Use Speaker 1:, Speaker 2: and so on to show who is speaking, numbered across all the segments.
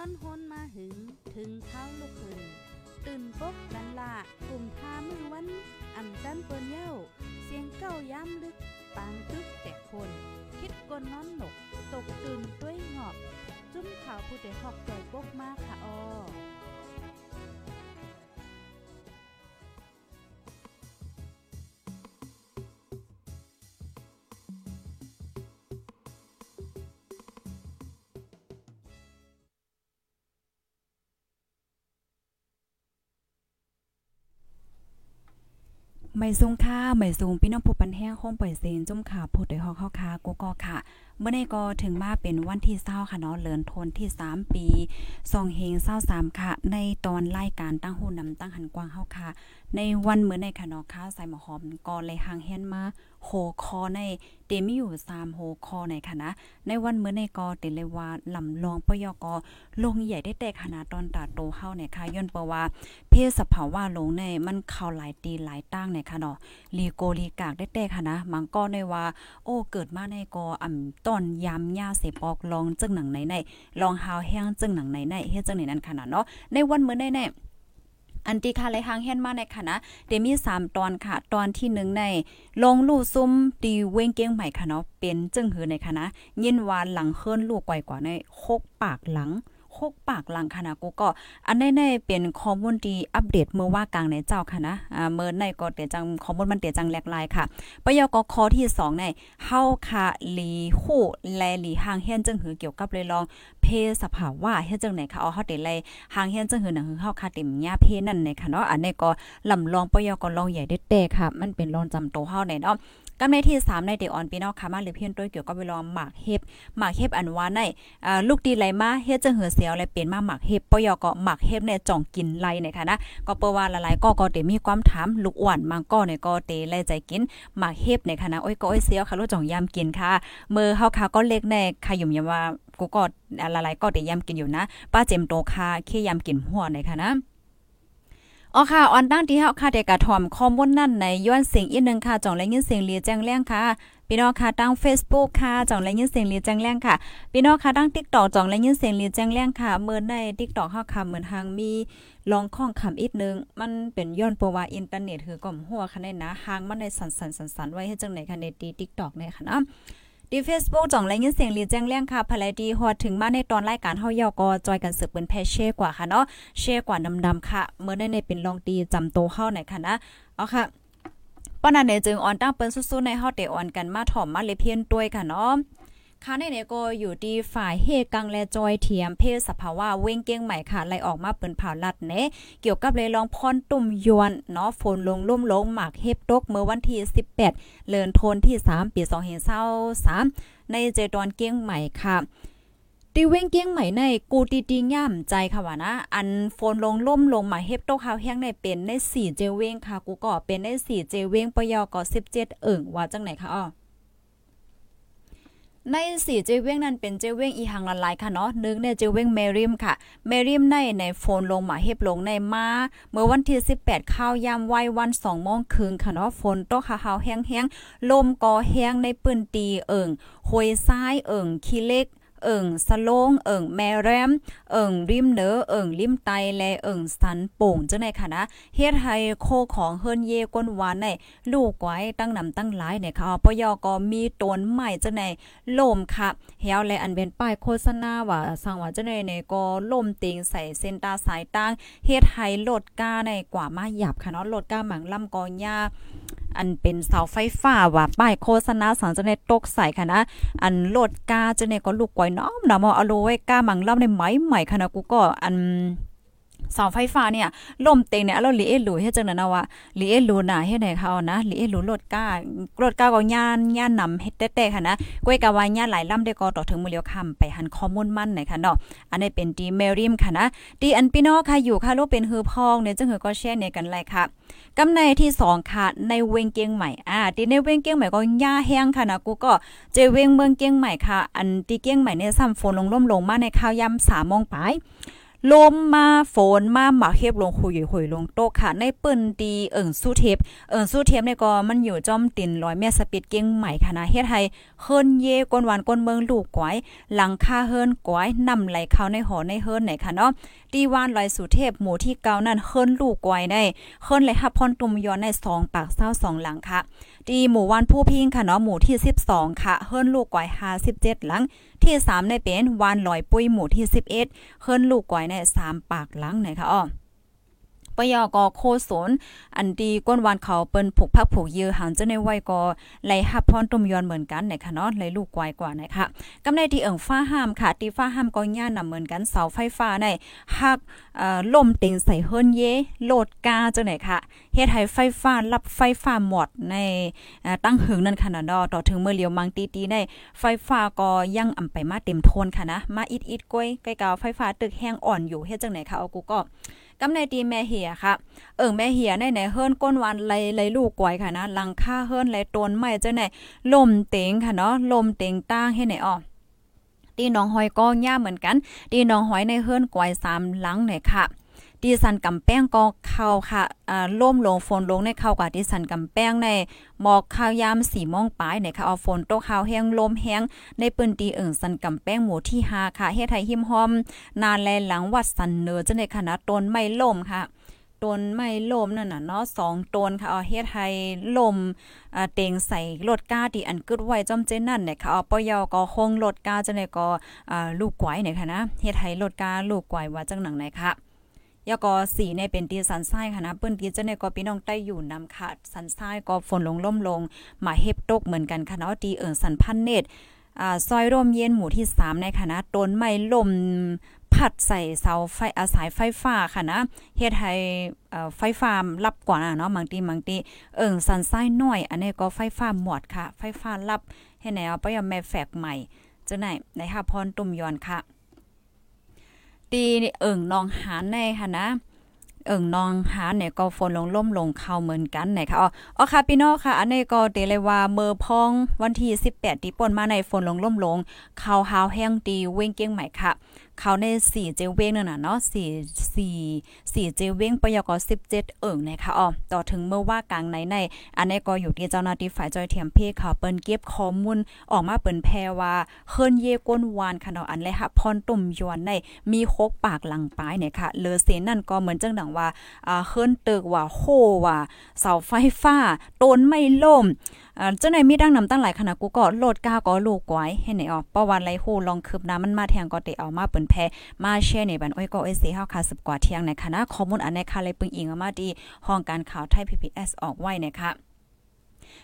Speaker 1: นอนฮนมาหึง ถึงเท้าลูกหึงตื่นปกกันละกลุ่มทามือวันอ่ำจันเปิ้นเย้า เสียงเก้าย้ำลึก ปางตึกแต่คน คิดกนนอนหนก ตกตื่นด้วยหงอบ จุ้มข่าวผู้ใดหอกจปกมากค่ะออ
Speaker 2: ไม่สูงค่าไม่สูงพี่น้องผู้ปันแห้งคงปล่อยเซนจุ่มขาผู้ใดฮอกเข้าคากูก็ค่ะ เมื่อในก็ถึงมาเป็นวันที่เศร้าค่ะเนาะเลินทนที่ 3 ปีซองเฮงเศร้าสามค่ะ ในตอนรายการตั้งหูนำตั้งหันกว้างเฮาค่ะ ในวันเมื่อในค่ะเนาะค่ะใส่หมอหอมก็เลยหางแฮนมาโหคอในเตมีอยู่3โหคอในค่ะนะในวันเมื่อในก็เตเลยว่าลำลองปยกลงใหญ่ได้แต่ขนาดตอนตาโตเฮาเนี่ยค่ะย้อนเปว่าเพศสภาวะลงในมันเข้าหลายตีหลายตั้งเนี่ยค่ะเนาะลีโกลีกากได้แต่ค่ะนะมังก็ในว่า โอ้เกิดมาในกออ่ต้นยามหญ้าเสปอกลองจึงหนังไหนในลองหาวแห้งจึงหนังไหนในเฮ็ดจังไหนนั้นขนาดเนาะในวันเมื่อในในอันที่ค่ะเลยหางแห่นมาในค่ะนะเดมี 3 ตอนค่ะ ตอนที่ 1 ใน ลงลู่ซุ้มตีเว้งเก้งใหม่ค่ะเนาะเป็นจึงหือในค่ะนะยินวานหลังเคลื่อนลูกไกวกว่าในโคกปากหลัง คกปากหลังค่ะนะกูก็ อันในๆเป็นข้อมูลที่อัปเดตเมื่อว่ากลางในเจ้าค่ะนะอ่าเมื่อในก็เตียจังข้อมูลมันเตียจังแหลกลายค่ะปยกคอที่2ในเฮาค่ะหลีฮู้แลหลีหางเฮียนจึงหือเกี่ยวกับเลยลอง เพสภาวะเฮ็ดจังไหนค่ะเอาเฮาได้เลยหางเฮียนจังหือหนังหือเฮาค่ะเต็มยาเพนั่นในค่ะเนาะอันนี้ก็ลำลองปยกลองใหญ่ได้แต่ค่ะ มันเป็นรอนจำโตเฮาในเนาะ กำในที่3ในเดออนพี่น้องค่ะมาหรือเพียนตัวเกี่ยวกับเวลาหมากเฮ็บหมากเฮ็บอันว่าในอ่าลูกดีไหลมาเฮ็ดจังหือเสียวเลยเป็นมาหมากเฮ็บปยก็หมากเฮ็บเนี่ยจ่องกินไหลในค่ะนะก็เปว่าหลายๆก็ก็เตมีความถามลูกอ้วนมังก็เนี่ยก็เตไล่ใจกินหมากเฮ็บในค่ะนะโอ้ยก็โอ้ยเสียวค่ะลูกจ่องยามกินค่ะมือเฮาค่ะก็เล็กแน่ค่ะยุ่มยามว่ากูก็หลายๆก็เตยามกินอยู่นะป้าเจมโตค่ะเคยามกินหัวในค่ะนะ อ๋อค่ะออนตั้งที่เฮาค่ะเดกะถ่อมข้อมูลนั่นในย้อนเสียงอีกนึงค่ะจ่องและยินเสียงเลียแจ้งแรงค่ะพี่น้องค่ะตั้ง Facebook ค่ะจ่องและยินเสียงเลียแจ้งแรงค่ะพี่น้องค่ะตั้ง TikTok จ่องและยินเสียงเลียแจ้งแรงค่ะเมื่อใน TikTok เฮาค่ะเหมือนทางมีลองข้องคำอีกนึงมันเป็นย้อนเพราะว่าอินเทอร์เน็ตคือก่อมหัวค่ะในนะหางมันในสั่นๆๆๆไว้ให้จังไหนค่ะใน TikTok ในค่ะเนาะ ดีเฟซบุ๊กจ่องและยินเสียงลีแจ้งแรงค่ะภายดีฮอดถึงมาในตอนรายการเฮายอก็จอยกันสืบเป็นแพเช่กว่าค่ะเนาะเช่กว่าดำๆค่ะ เมื่อได้ในเป็นลองดีจำโตเฮาไหนค่ะนะเอาค่ะป้อนันเนี่ยจึงออนตั้งเปิ้นสู้ๆในเฮาเตออนกันมาถ่อมมาเลยเพียนด้วยค่ะเนาะ ค่ะในเนี่ยก็อยู่ที่ฝ่ายเฮกังและจอยเทียมเพศสภาวะเว้งเก้งใหม่ค่ะไล่ออกมาเปิ้นเผาลัดเนเกี่ยวกับเลยลองพรตุ่มยวนเนาะฝนลงลุ่มลงหมากเฮบตกเมื่อวันที่ 18 เลินโทนที่ 3 ปี2523ในเจตอนเก้งใหม่ค่ะตีเว้งเกี้ยงใหม่ในกูตีตีย่ำใจค่ะว่านะ อันโฟนลงล่มลงมาเฮ็บโตขาวแห้งในเป็นใน4เจเว้งค่ะ กูก็เป็นใน4เจเว้งปยก็17เอิ่งว่าจังไหนคะอ้อ ในสี่เจเว้งนั้นเป็นเจเว้งอีหังละลายค่ะเนาะนึงในเจเว้งเมริมค่ะ เมริมในในโฟนลงมาเฮ็บลงในมาเมื่อวันที่ 18 ข้าวยามไว้วัน2โมงคืนค่ะเนาะฝนตกขาวแห้งๆลมก็แห้งในปืนตีเอิงหวยซ้ายเอิงขี้เล็ก เอิงสะโลงเอิงแมแรม เอิงริมเนอเอิงริมไตและเอิงสันโป่งจังได๋ค่ะนะเฮ็ดให้โคของเฮิรนเยก้นหวานในลูกไว้ตั้งนำตั้งหลายเนี่ยค่ะปยก็มีตนใหม่จังได๋ล่มค่ะเฮาและอันเป็นป้ายโฆษณาว่าสังว่าจังได๋เนี่ยก็ล่มติงใส่เส้นตาสายตั้งเฮ็ดให้ลดก้าในกว่ามาหยับค่ะเนาะลดก้าหมังลำกอหญ้า อันเป็นเสาไฟฟ้าว่าป้ายโฆษณาสังจะในตกใส่ค่ะนะ อันโลดกาจะในก็ลูกก้อยน้อมนะมอเอาโลไว้กามังเล่าในไม้ใหม่ค่ะนะกูก็อัน เสาไฟฟ้าเนี่ยล่มเต็งเนี่ยเราลีเอลูเฮ็ดจังนั้นนะว่าลีเอลูน่ะเฮ็ดให้เขานะลีเอลูรถก้ารถก้าก็ย่านย่านนำเฮ็ดแต่ๆค่ะนะก้อยกะว่าย่านหลายลำได้ก็ต่อถึงมือเลียวค่ำไปหันข้อมูลมั่นหน่อยค่ะเนาะอันนี้เป็นดีเมริมค่ะนะดีอันพี่น้องค่ะอยู่ค่ะลูกเป็นฮือพองเนี่ยจังหือก็แชร์เนี่ยกันไลยค่ะกำในที่2ค่ะในเวงเกียงใหม่อ่าที่ในเวงเกียงใหม่ก็ย่าแห้งค่ะนะกูก็เจเวงเมืองเกียงใหม่ค่ะ อันที่เกียงใหม่เนี่ยซ้ำฝนลงล่มลงมาในข้าวยำ3:00นป ลมมาฝนมาหมาเฮ็บลงคุยหุยลงโตค่ะ ในเปิ้นดีเอิงสู้เทปเอิงสู้เทปเนี่ยก็มันอยู่จอมตินร้อยเมตรสปีดเก่งใหม่ค่ะนะเฮ็ดให้เฮิรนเย่ก้นหวานก้นเมืองลูกก้อยหลังคาเฮิรนก้อยนำไหลเข้าในหอในเฮิรนไหนค่ะเนาะตีวานลอยสุเทพหมู่ที่เก้านั่นเฮิรนลูกก้อยได้เฮิรนไหลฮับพรตุมย้อนใน2ปากเศร้า2หลังค่ะ ตีหมู่วานผู้พิงค่ะเนาะหมู่ที่ 12 ค่ะ เฮิรนลูกก้อย57หลัง ที่ 3 ในเป็นวานลอยปุ้ยหมู่ที่ 11เฮิรนลูกก้อยใน3ปากหลังไหนค่ะอ้อ ปยอกอโคสนอันดีก้นวานเขาเปิ้นผูกพักผูกยือหันจะในไว้ก็ไหลฮับพรตุมยอนเหมือนกันนะคะเนาะไหลลูกกวายกว่านะคะกำในที่เอิงฟ้าห้ามค่ะตีฟ้าห้ามก็ย่านำเหมือนกันเสาไฟฟ้าในหักเอ่อลมเต็งใส่เฮิรนเยโหลดกาจังไหนค่ะเฮ็ดให้ไฟฟ้ารับไฟฟ้าหมดในตั้งหึงนั่นค่ะนะต่อถึงเมื่อเลียวมังตีตีในไฟฟ้าก็ยังอำไปมาเต็มโทนค่ะนะมาอิดๆก้อยใกล้กาวไฟฟ้าตึกแห้งอ่อนอยู่เฮ็ดจังไหนค่ะเอากูก็ กำในตีแม่เหียค่ะ เอิงแม่เหียในไหนเฮิรนก้นวันไหลไหลลูกกวยค่ะนะหลังค่าเฮิรนไหลต้นไม่เจ้าไหนลมเต็งค่ะเนาะลมเต็งตั้งให้ไหนอ๋อตีน้องหอยก็ย่าเหมือนกันตีน้องหอยในเฮิรนกวยสามหลังไหนค่ะ ดิสันกำแป้งก็เข้าค่ะอ่าล่มลงฝนลงในเข้ากับดิสันกำแป้งในหมอกข้าวยามสีม่วงปลายเนี่ยค่ะเอาฝนตกข้าวแห้งลมแห้งในปืนตีเอิ่งสันกำแป้งหมู่ที่5ค่ะเฮ็ดให้หิมหอม นานแลหลังวัดสันเนอจะในคณะต้นไม้ล่มค่ะต้นไม้ล่มนั่นน่ะเนาะสองต้นค่ะเอาเฮ็ดให้ลมเต็งใส่รถก้าที่อันกึดไว้จอมเจนั่นเนี่ยค่ะเอาปยอก็คงรถก้าจะในก็ลูกกวยเนี่ยค่ะนะเฮ็ดให้รถก้าลูกกวยว่าจังหนังไหนค่ะ ยก็สีในเป็นตีสันทรายค่ะนะเปิ้นตีจะในก็พี่น้องใต้อยู่นำค่ะสันทรายก็ฝนลงล่มลงมาเฮ็บตกเหมือนกันค่ะเนาะตีเอิงสันพันเนตรอ่าซอยร่มเย็นหมู่ที่ 3 ในคณะต้นไม้ลมพัดใส่เสาไฟอาศัยไฟฟ้าค่ะนะเฮ็ดให้ไฟฟ้ารับกว่าเนาะบางทีบางทีเอิงสันทรายน้อย อันนี้ก็ไฟฟ้าหมดค่ะ ไฟฟ้ารับให้ไหนเอาไปยอมแม่แฝกใหม่จะไหนในค่ะพรตุ่มยอนค่ะ ตีเอิงนองหานในค่ะนะ เอิงนองหาเนี่ยก็ฝนลงล่มลงเข้าเหมือนกันนะคะอ๋อค่ะพี่น้องค่ะ อันนี้ก็เตเลยว่าเมื่อพองวันที่18ที่ป่นมาในฝนลงล่มลงเข้าหาวแห้งตีเว้งเกี้ยงใหม่ค่ะเขาใน4เจเว้งนั่นน่ะเนาะ4 4 4เจเว้งปยก17เอิงนะคะอ๋อต่อถึงเมื่อว่ากลางในใน อันนี้ก็อยู่ที่เจ้าหน้าที่ฝ่ายจอยเทียมเพเขาเปิ้นเก็บข้อมูลออกมาเปิ้นแพรว่าเฮิรนเยก้นวานค่ะเนาะอันเลยค่ะพรตุ่มยวนในมีโคกปากหลังปลายเนี่ยค่ะเลอเซนนั่นก็เหมือนจังดังว่าอ่าเฮิรนตึกว่าโหว่าเสาไฟฟ้าต้นไม่ล่ม อ่าเจ้าไหนมีดังนำตั้งหลายขนาดกูก็โหลดก้าก็ลูกไว้ให้ไหนออกประวัติไรฮู้ลองคืบน้ำมันมาแทงก็เตเอามาเปิ้นแพมาแชร์ในบันอ้อยก็อ้อยเสียเฮาค่ะ10กว่าเที่ยงในคณะข้อมูลอันในค่ะเลยปึงอิงมาดีห้องการข่าวไทย PPS ออกไว้นะคะ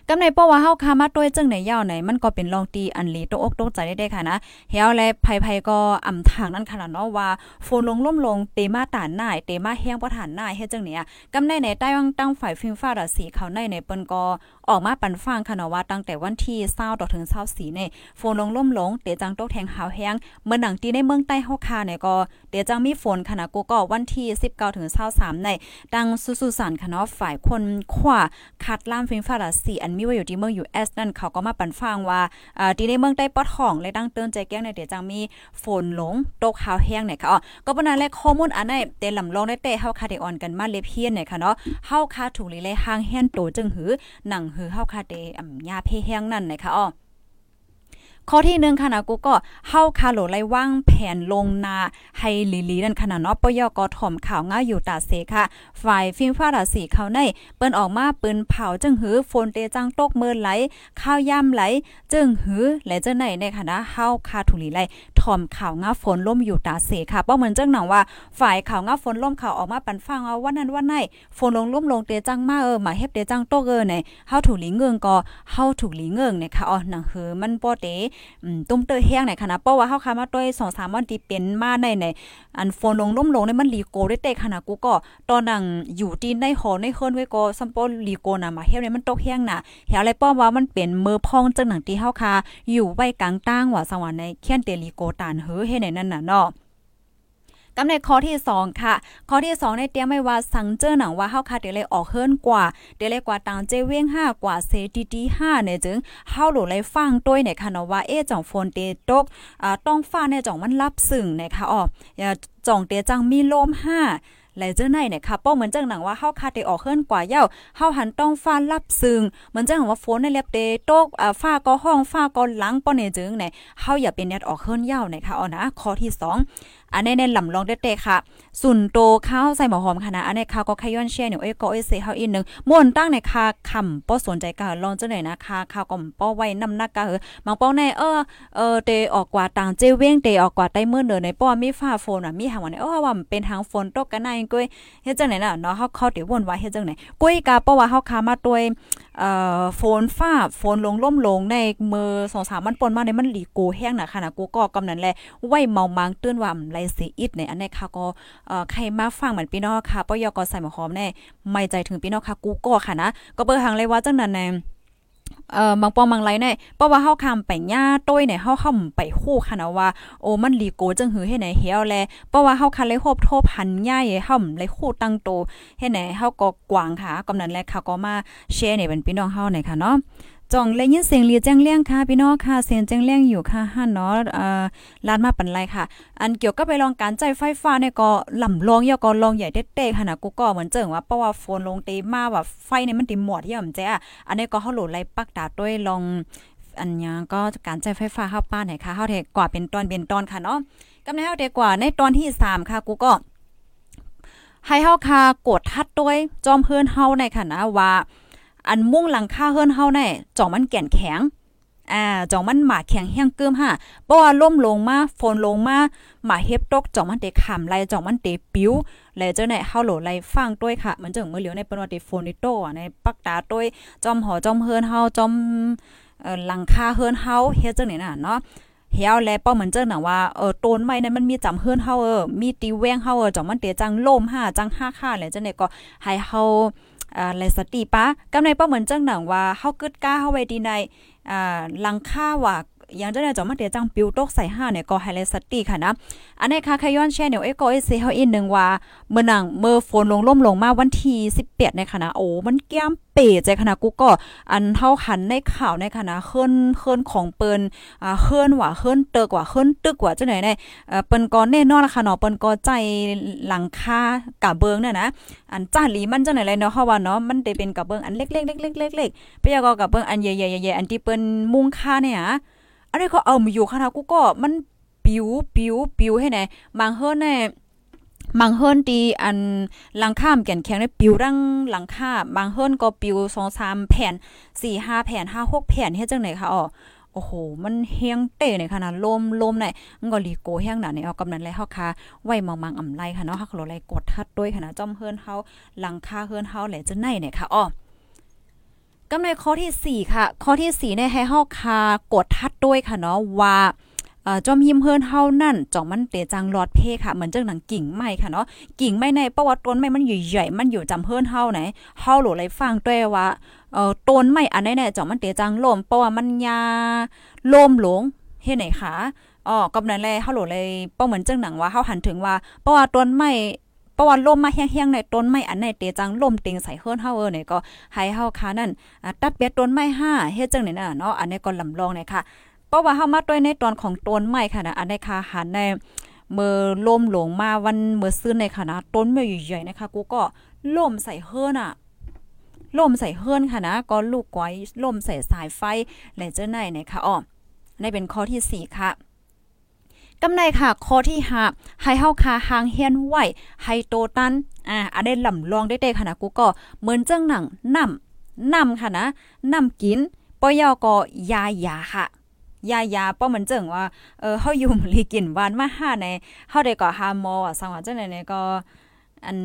Speaker 2: กำในเพราะว่าเฮาคามาด้วยจึงในยาวไหนมันก็เป็นลองตีอันลีตกอกตกใจได้ค่ะนะเฮาและภัยๆก็อำทางนั้นขนาดเนาะว่าฝนลงล่มลงเตมาตานหน้าเตมาแห้งบ่ฐานหน้าเฮ็ดจังเนี่ยกำในในใต้วังตั้งฝ่ายฟิลฟ้าดสีเขาในในเปิ้นก็ออกมาปันฟังค่ะเนาะว่าตั้งแต่วันที่20ต่อถึง24เนี่ยฝนลงล่มลงเตจังตกแทงหาวแห้งเมื่อหนังตีในเมืองใต้เฮาคาเนี่ยก็เตจังมีฝนค่ะนะกูก็วันที่19ถึง23ในดังสุๆสันค่ะเนาะฝ่ายคนขวาคัดล่ามฟิลฟ้าดสีอันมีไว้อยู่ที่เมืองอยู่แอสนั่นเขาก็มาปันฟังว่าอ่าที่ในเมืองใต้ปอดห้องและตั้งเตือนใจแก้งในเดี๋ยวจังมีฝนหลงตกหาวแห้งเนี่ยค่ะอ๋อก็ปนั้นแลข้อมูลอันไหนเตลำลองได้เตเฮาคาเดออนกันมาเล็บเฮียนเนี่ยค่ะเนาะเฮาคาถูกลีเลยห่างแห้นโตจึงหือหนังหือเฮาคาเดอ่ำยาเพแห้งนั่นนะคะอ๋อ ข้อที่หนึ่งค่ะนะกูก็เฮาคาโหลไล่ว่างแผนลงนาให้ลีลีนั่นขนาดเนาะปยกถ่อมข่าวง่ายอยู่ตาเสค่ะ ฝ่ายฟิล์มฟ้าราสีเขาใน เปิ้นออกมาปืนเผาจึงหือฝนเตจังตกเมินไหล ข้าวย่ำไหล จึงหือและเจ้าไหนในคณะเฮาคาถุลีไล ถ่อมข่าวง่าฝนล่มอยู่ตาเสค่ะเป้าเหมือนจังหนังว่าฝ่ายข่าวง่าฝนล่มข่าวออกมาปันฟังเอาว่านั้นว่าไหนฝนลงล่มลงเตจังมาเออมาเฮ็บเตจังโตเออในเฮาถูลีเงิงก็เฮาถูลีเงิงเนี่ยค่ะอ๋อหนังหือมันบ่เตตุ้มเตอแห้งไหนค่ะนะเพราว่าเฮาคามาด้วย2-3วันที่เป็นมาในในอันฝนลงล่มลงในมันลีโกได้เตค่ะนะกูก็ตอนนั้นอยู่ที่ในหอในเคินไว้ก็ซัมปอลีโกน่ะมาเฮ็ดในมันตกแห้งน่ะเฮาเลยป้อว่ามันเป็นมือพองจังหนังที่เฮาคาอยู่ไว้กลางตั้งว่าสวรรค์ในเขียนเตลีโกตานเฮอเฮ็ดในนั่นน่ะเนาะกำในข้อที่ 2 ค่ะ ข้อที่ 2 ในเตรียมไว้ว่าสังเจอหนังว่าเฮาค่ะเดี๋ยวเลยออกเฮิรนกว่า เดี๋ยวเลยกว่าตางเจเว้ง5กว่าเซดีดี5เนี่ยจึงเฮาหลูเลยฟังต้วยในค่ะเนาะว่าเอ๊จ่องโฟนเตตกอ่าต้องฟ้าในจ่องมันรับสึ่งนะคะอ๋อจ่องเตจังมีลม5 หลเจ้าไนเนี่ยค่ะป้อเหมือนจังหนังว่าเฮาคาเตออกเฮิรนกว่าเย้าเฮาหันต้องฟ้ารับซึ่งเหมือนจังว่าฝนในเล็บเตตกอ่าฟ้าก็ห้องฟ้าก็หลังป้อเนี่ยจึงเนี่ยเฮาอย่าเป็นเน็ดออกเฮิรนเย้านะคะอ๋อนะข้อที่2อันนี้ในลำลองเด็ดๆค่ะสุนโตข้าวใส่หมอหอมค่ะนะอันนี้ข้าวก็ขย้อนเชียเนี่ยเอ้ยก็เอ้ยเสเฮาอีกนึงม่วนตั้งในคาคำป้อสนใจกะลองจังไหนนะคาข้าวก็ป้อไว้นำหนักกะเออบางป้อในเออเออเตออกกว่าต่างเจเว้งเตออกกว่าใต้เมื่อเนอในป้อมีฟ้าฝนอะมีหางวันเออว่าเป็นทางฝนตกกันในก้ยเฮ็ดจังไหนน่ะเนาะเฮาเขาเดี๋ยววนไว้เฮ็ดจังไหนก้ยกะป้อว่าเฮาคามาด้วยเอ่อฝนฟ้าฝนลงล่มลงในมือ2-3มันปนมาในมันหลีโกแห้งน่ะค่ะนะกูก็กำนั้นแลไว้เมามังตื้นว่าไรสิอิดในอันในค่ะก็เอ่อใครมาฟังเหมือนพี่น้องค่ะปยก็ใส่หมอหอมแน่ไม่ใจถึงพี่น้องค่ะกูก็ค่ะนะก็เปิดทางเลยว่าจังนั้นแน่ เอ่อบางปองบางไรเนี่ยเพราะว่าเฮาคำไปย่าต้ยเนี่ยเฮาเข้าไปคู่ค่ะนะว่าโอ้มันลีโกจังหือให้ไหนเฮียวแลเพราะว่าเฮาคันเลยโฮบโทบหันย่าเห่ำเลยคู่ตั้งโตให้ไหนเฮาก็กวางค่ะกำนั้นแลค่ะก็มาแชร์เนี่ยเป็นพี่น้องเฮาหน่อยค่ะเนาะ จ่องเลยยินเสียงเรียแจ้งเลี้ยงค่ะพี่น้องค่ะเสียงแจ้งเลี้ยงอยู่ค่ะฮั่นเนาะเอ่อลานมาปันไรค่ะ อันเกี่ยวกับไปลองการใจไฟฟ้าเนี่ยก็ลำลองยอก็ลองใหญ่เด็ดๆค่ะนะกูก็เหมือนเจิงว่าเพราะว่าโฟนลงเตมาว่าไฟเนี่ยมันติหมดย่อมแจ้อันนี้ก็เฮาโหลดไล่ปักดาด้วยลองอันยังก็การใจไฟฟ้าเข้าป้านไหนค่ะเฮาเทกว่าเป็นตอนเป็นตอนค่ะเนาะกำในเฮาเทกว่าในตอนที่3ค่ะกูก็ให้เฮาค่ะกดทัดด้วยจอมเพื่อนเฮาในค่ะนะว่า อันมุ่งหลังคาเฮือนเฮาแน่จ่องมันแก่นแข็งอ่าจ่องมันหมาแข็งแห้งเกิมห่าเพราะว่าล่มลงมาฝนลงมาหมาเฮ็บตกจ่องมันเตะขำไหลจ่องมันเตะปิ้วแล้วเจ้าไหนเฮาโหลไหลฟังด้วยค่ะ มันจึงเมื่อเหลียวในปนว่าเตฝนในโตในปักตาด้วยจอมหอจอมเฮือนเฮาจอมหลังคาเฮือนเฮาเฮ็ดจังไหนน่ะเนาะเฮียวแลป้อเหมือนเจ้าหนังว่าเออต้นไม้นั้นมันมีจำเฮือนเฮาเออมีตีแวงเฮาเออจองมันเตจังล่มห้าจังห้าค่าแล้วจังไหนก็ให้เฮา อ่าและสติปะกำในเป้าเหมือนจังหนังว่าเฮากึดก้าเฮาไว้ดีในอ่าลังค่าว่า อย่างจะได้จอมาเดียจังปิวตกใส่ห้าเนี่ยก็ไฮไลท์สติค่ะนะ อันนี้ค่ะขย้อนแชร์เนี่ยเอ้ก็เอเซเฮาอีกนึงว่าเมื่อนังเมื่อฝนลงล่มลงมาวันที่18ในคณะโอ้มันแก้มเป๋ใจคณะกูก็อันเท่าหันในข่าวในคณะเคลื่อนเคลื่อนของเปิ้นอ่าเคลื่อนว่าเคลื่อนเตกว่าเคลื่อนตึกว่าจังไหนเนี่ยเอ่อเปิ้นก็แน่นอนละค่ะเนาะเปิ้นก็ใจหลังคากะเบิงเนี่ยนะอันจ้าหลีมันจังไหนเลยเนาะเฮาะว่าเนาะมันได้เป็นกะเบิงอันเล็กๆๆๆๆไปยากกะเบิงอันใหญ่ๆๆอันที่เปิ้นมุงค่าเนี่ย อันนี้ก็เอามาอยู่ค่ะนะกูก็มันปิวปิวปิวให้ไหนบางเฮิรนเนี่ยบางเฮิรนตีอันหลังข้ามแก่นแข็งได้ปิวรังหลังคาบางเฮิรนก็ปิว2-3แผ่น4-5แผ่น5-6แผ่นเฮ็ดจังไหนคะอ๋อโอ้โห มันเฮียงเตะในขนาดลมลมเนี่ยมันก็ลีโกเฮียงหนาเนี่ยเอากำนันเลยเฮาค่ะไว้มังมังอ่ำไลค่ะเนาะฮักโลไลกดทัดด้วยค่ะนะจอมเฮิรนเฮาหลังคาเฮิรนเฮาแหละจะไหนเนี่ยค่ะอ๋อ กำในข้อที่ 4 ค่ะ ข้อที่4เนี่ยให้เฮาคากดทัดด้วยค่ะเนาะว่าเอ่อจอมหิมเฮิรนเฮานั่นจ่องมันเตจังหลอดเพค่ะเหมือนจังหนังกิ่งไม้ค่ะเนาะกิ่งไม้ในประวัติต้นไม้มันใหญ่ๆมันอยู่จำเฮิรนเฮาไหนเฮาโหลเลยฟังด้วยว่าเอ่อต้นไม้อันไหนๆจ่องมันเตจังล่มเพราะว่ามันยาล่มหลงเฮ็ดไหนคะอ๋อกำนั้นแลเฮาโหลเลยเป้าเหมือนจังหนังว่าเฮาหันถึงว่าเพราะว่าต้นไม้ เพราะว่าลมมาแห้งๆในต้นไม้อันไหนเตจังลมเติงใส่เฮิรนเฮาเออเนี่ยก็ให้เฮาคานั่นตัดเบ็ดต้นไม้ห้าเฮ็ดจังไหนน่ะเนาะอันนี้ก็ลำลองเลยค่ะเพราะว่าเฮามาด้วยในตอนของต้นไม้ค่ะนะอันนี้ค่ะหันในเมื่อลมหลงมาวันเมื่อซื้อในค่ะนะต้นไม้ใหญ่ๆนะคะ กูก็ล่มใส่เฮิรนอะล่มใส่เฮิรนค่ะนะก็ลูกก้อยล่มใส่สายไฟและเจ้าไหนนี่ยค่ะอ้อในเป็นข้อที่ 4 ค่ะ กำไรค่ะข้อที่5ให้เฮาคาหางเฮียนไหวให้โตตันอ่าอันได้ลำลองได้ๆค่ะนะกูก็เหมือนเจังหนังนำนำค่ะนะนำกินปอยอก็ยายาค่ะยายาป้อเหมือนเจังว่าเออเฮาอยู่ลีกินวานมาห้าในเฮาได้ก็หาหมออะสังว่าจังไหนเนี่ยก็อัน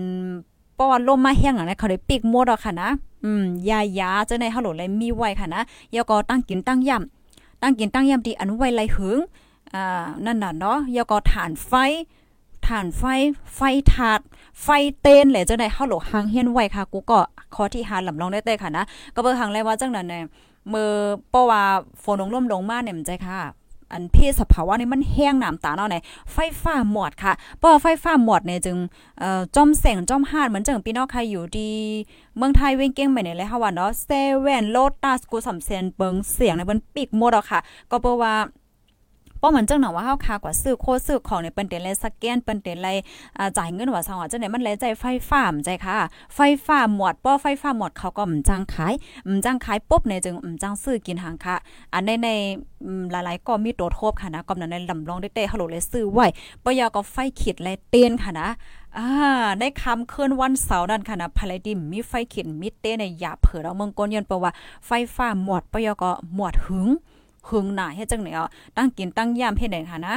Speaker 2: ป้อว่าลมมาแห้งอะเขาได้ปิกหมดอะค่ะนะอืมยายาจังไหนเฮาโหลเลยมีไว้ค่ะนะยอก็ตั้งกินตั้งย่ำตั้งกินตั้งย่ำที่อันไว้ไหลหึง อ่านั่นน่ะเนาะยอก็ฐานไฟฐานไฟไฟถาด ไฟเต้นแหละจังได๋เฮาโหลหางเฮียนไว้ค่ะ กูก็ข้อที่5ลำลองได้แต่ค่ะนะก็เบิ่งหังเลยว่าจังนั้นเนี่ยมือเพราะว่าฝนลงล่มลงมาเนี่ยมันใจค่ะอันเพศสภาวะนี่มันแห้งน้ำตาเนาะไหนไฟฟ้าหมดค่ะเพราะไฟฟ้าหมดเนี่ยจึงเอ่อจอมแสงจอมหาดเหมือนจังพี่น้องใครอยู่ดี เมืองไทยเว้งเก้งไปไหนเลยค่ะว่าเนาะเซเว่นโลตัสกูสำเซนเบิงเสียงในมันปิกหมดอะค่ะ ก็เพราะว่า ป้อเหมือนจังหนังว่าเฮาคากว่าซื้อโคซื้อของเนี่ยเปิ้นเต็นเลยสแกนเปิ้นเต็นเลยอ่าจ่ายเงินว่าซังว่าจังได๋มันเลยใจไฟฟ้าใจค่ะ ไฟฟ้าหมดป้อไฟฟ้าหมดเขาก็มจังขายมจังขายปุ๊บเนี่ยจึงมจังซื้อกินหางค่ะ อันในในหลายๆก็มีตัวโทบค่ะนะก็นั้นในลำลองได้เต้ฮัลโหลเลยซื้อไว้ปยอก็ไฟขีดเลยเตียนค่ะนะอ่าได้คำคืนวันเสาร์นั่นค่ะนะภายดิมมีไฟขีดมิเต้ในยาเผือเราเมืองก้นยนเพราว่าไฟฟ้าหมดปยอก็หมดหึง หึงหน่าเฮ็ดจังไหนอะตั้งกินตั้งยามเฮ็ดได้ค่ะนะ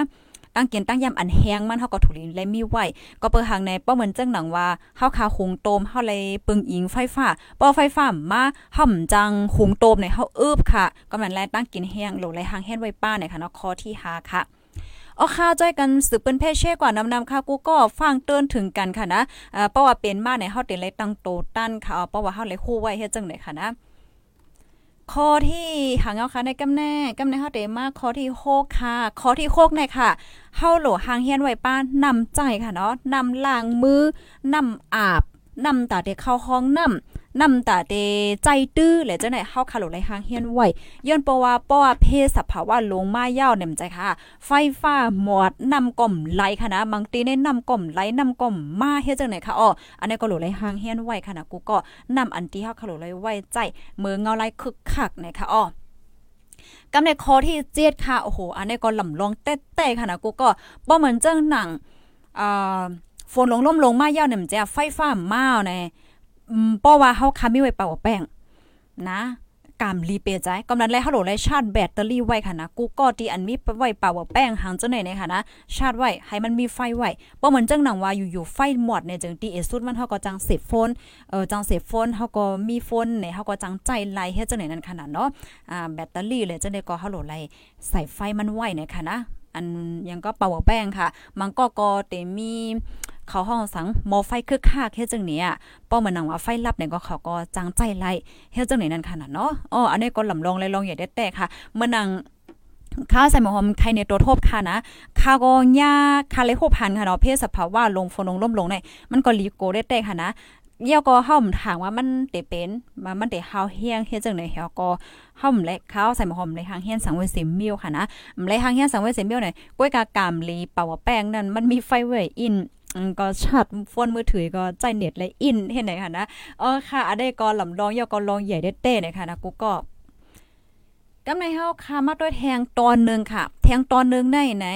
Speaker 2: ตั้งกินตั้งยามอันแห้งมันเฮาก็ถูลินและมีไหวก็เปิดหางในป้อเหมือนจังหนังว่าเฮาคาหุงโตมเฮาเลยปึงอิงไฟฟ้าป้อไฟฟ้ามาห่ำจังหุงโตมในเฮาอึบค่ะก็มันแลตั้งกินแห้งโหลไหลหางแห้งไว้ป้าเนี่ยค่ะเนาะข้อที่5ค่ะเอาค่าจ้อยกันสืบเป็นเพศเช่กว่านำนำค่ะกูก็ฟังเตือนถึงกันค่ะนะอ่าเพราะว่าเป็นมาในเฮาเต็นเลยตั้งโตตั้นค่ะเพราะว่าเฮาเลยคู่ไว้เฮ็ดจังได๋ค่ะนะ ข้อที่หางเอาค่ะในกำแน่กำแน่เฮาเตมาข้อที่โค่ะข้อที่6เนี่ยค่ะเฮาโหลหางเฮียนไว้ป้านนำใจค่ะเนาะนำล้างมือนำอาบนำตาเด็กเข้าห้องน้ำ นำตาเดใจตื้อแหละจังได๋เฮาคาโลไลหางเฮียนไหวย้อนเพราะว่าเพศสภาวะลงมายาวเนี่ยมใจค่ะ ไฟฟ้าหมดนำก่อมไหลค่ะนะบางทีในนำก่อมไหลนำก่อมมาเฮ็ดจังได๋ค่ะอ้ออันนี้ก็โหลไลหางเฮียนไหวค่ะนะกูก็นำอันที่เฮาคาโลไหลไว้ใจมือเงาไหลคึกคักนะคะอ้อกำในคอที่เจ็ดค่ะโอ้โหอันนี้ก็ลำลองเต้ๆค่ะนะกูก็บ่เหมือนเจ้าหนังอ่าฝนลงล่มลงมาเย่าเนี่ยมันจะไฟฟ้ามาในอืม เพราะว่าเฮาคามีไว้เป่าแป้งนะกามรีเปใจกำลังแลฮัลโหลไลชาร์จแบตเตอรี่ไว้ค่ะนะกูก็ที่อันมีไว้เป่าแป้งหางจังไหนเนี่ยค่ะนะชาร์จไว้ให้มันมีไฟไว้บ่เหมือนจังหนังว่าอยู่ๆไฟหมดเนี่ยจังที่เอสุดมันเฮาก็จังเสพโฟนเออจังเสพโฟนเฮาก็มีโฟนเนี่ยเฮาก็จังใจไล่เฮ็ดจังไหนนั่นขนาดเนาะอ่าแบตเตอรี่เลยจังได๋ก็ฮัลโหลไลใส่ไฟมันไว้เนี่ยค่ะนะอันยังก็เป่าแป้งค่ะ มันก็ก็เตมี เขาห้องสังมอไฟคึกคักเฮ็ดจังนี้อะป้อมันนังว่าไฟลับเนี่ยก็เขาก็จังใจไล่เฮ็ดจังนี้นั่นขนาดเนาะอ๋ออันนี้ก็ลำลองเลยลองอย่าได้แต่ค่ะเมื่อนังข้าวใส่หมอหอมไข่ในตัวทบค่ะนะข้าวก็ย่าคาเลยโคพันค่ะเนาะเพศสภาวะลงฝนลงล่มลงเนี่ยมันก็ลีโกได้แต่ค่ะนะเยี่ยวก็เฮาถามว่ามันเตเป็นมามันเตเฮาเฮียงเฮ็ดจังได๋เฮาก็เฮาแลกข้าวใส่หมอหอมในหางเฮียนสังเวสมมิวค่ะนะมเลยหางเฮียนสังเวสมมิวเนี่ยกล้วยกากามลีเป่าแป้งนั่นมันมีไฟเวยอิน ก็ชัดฟนมือถือก็ใจเน็ตและอินเห็นไหนค่ะนะเออค่ะอันได้ก็ลำลองยอก็ลองใหญ่ได้เต้เนี่ยค่ะนะกูก็กำในเฮาค่ะมาด้วยแทงตอนนึงค่ะ แทงตอนนึงในไหน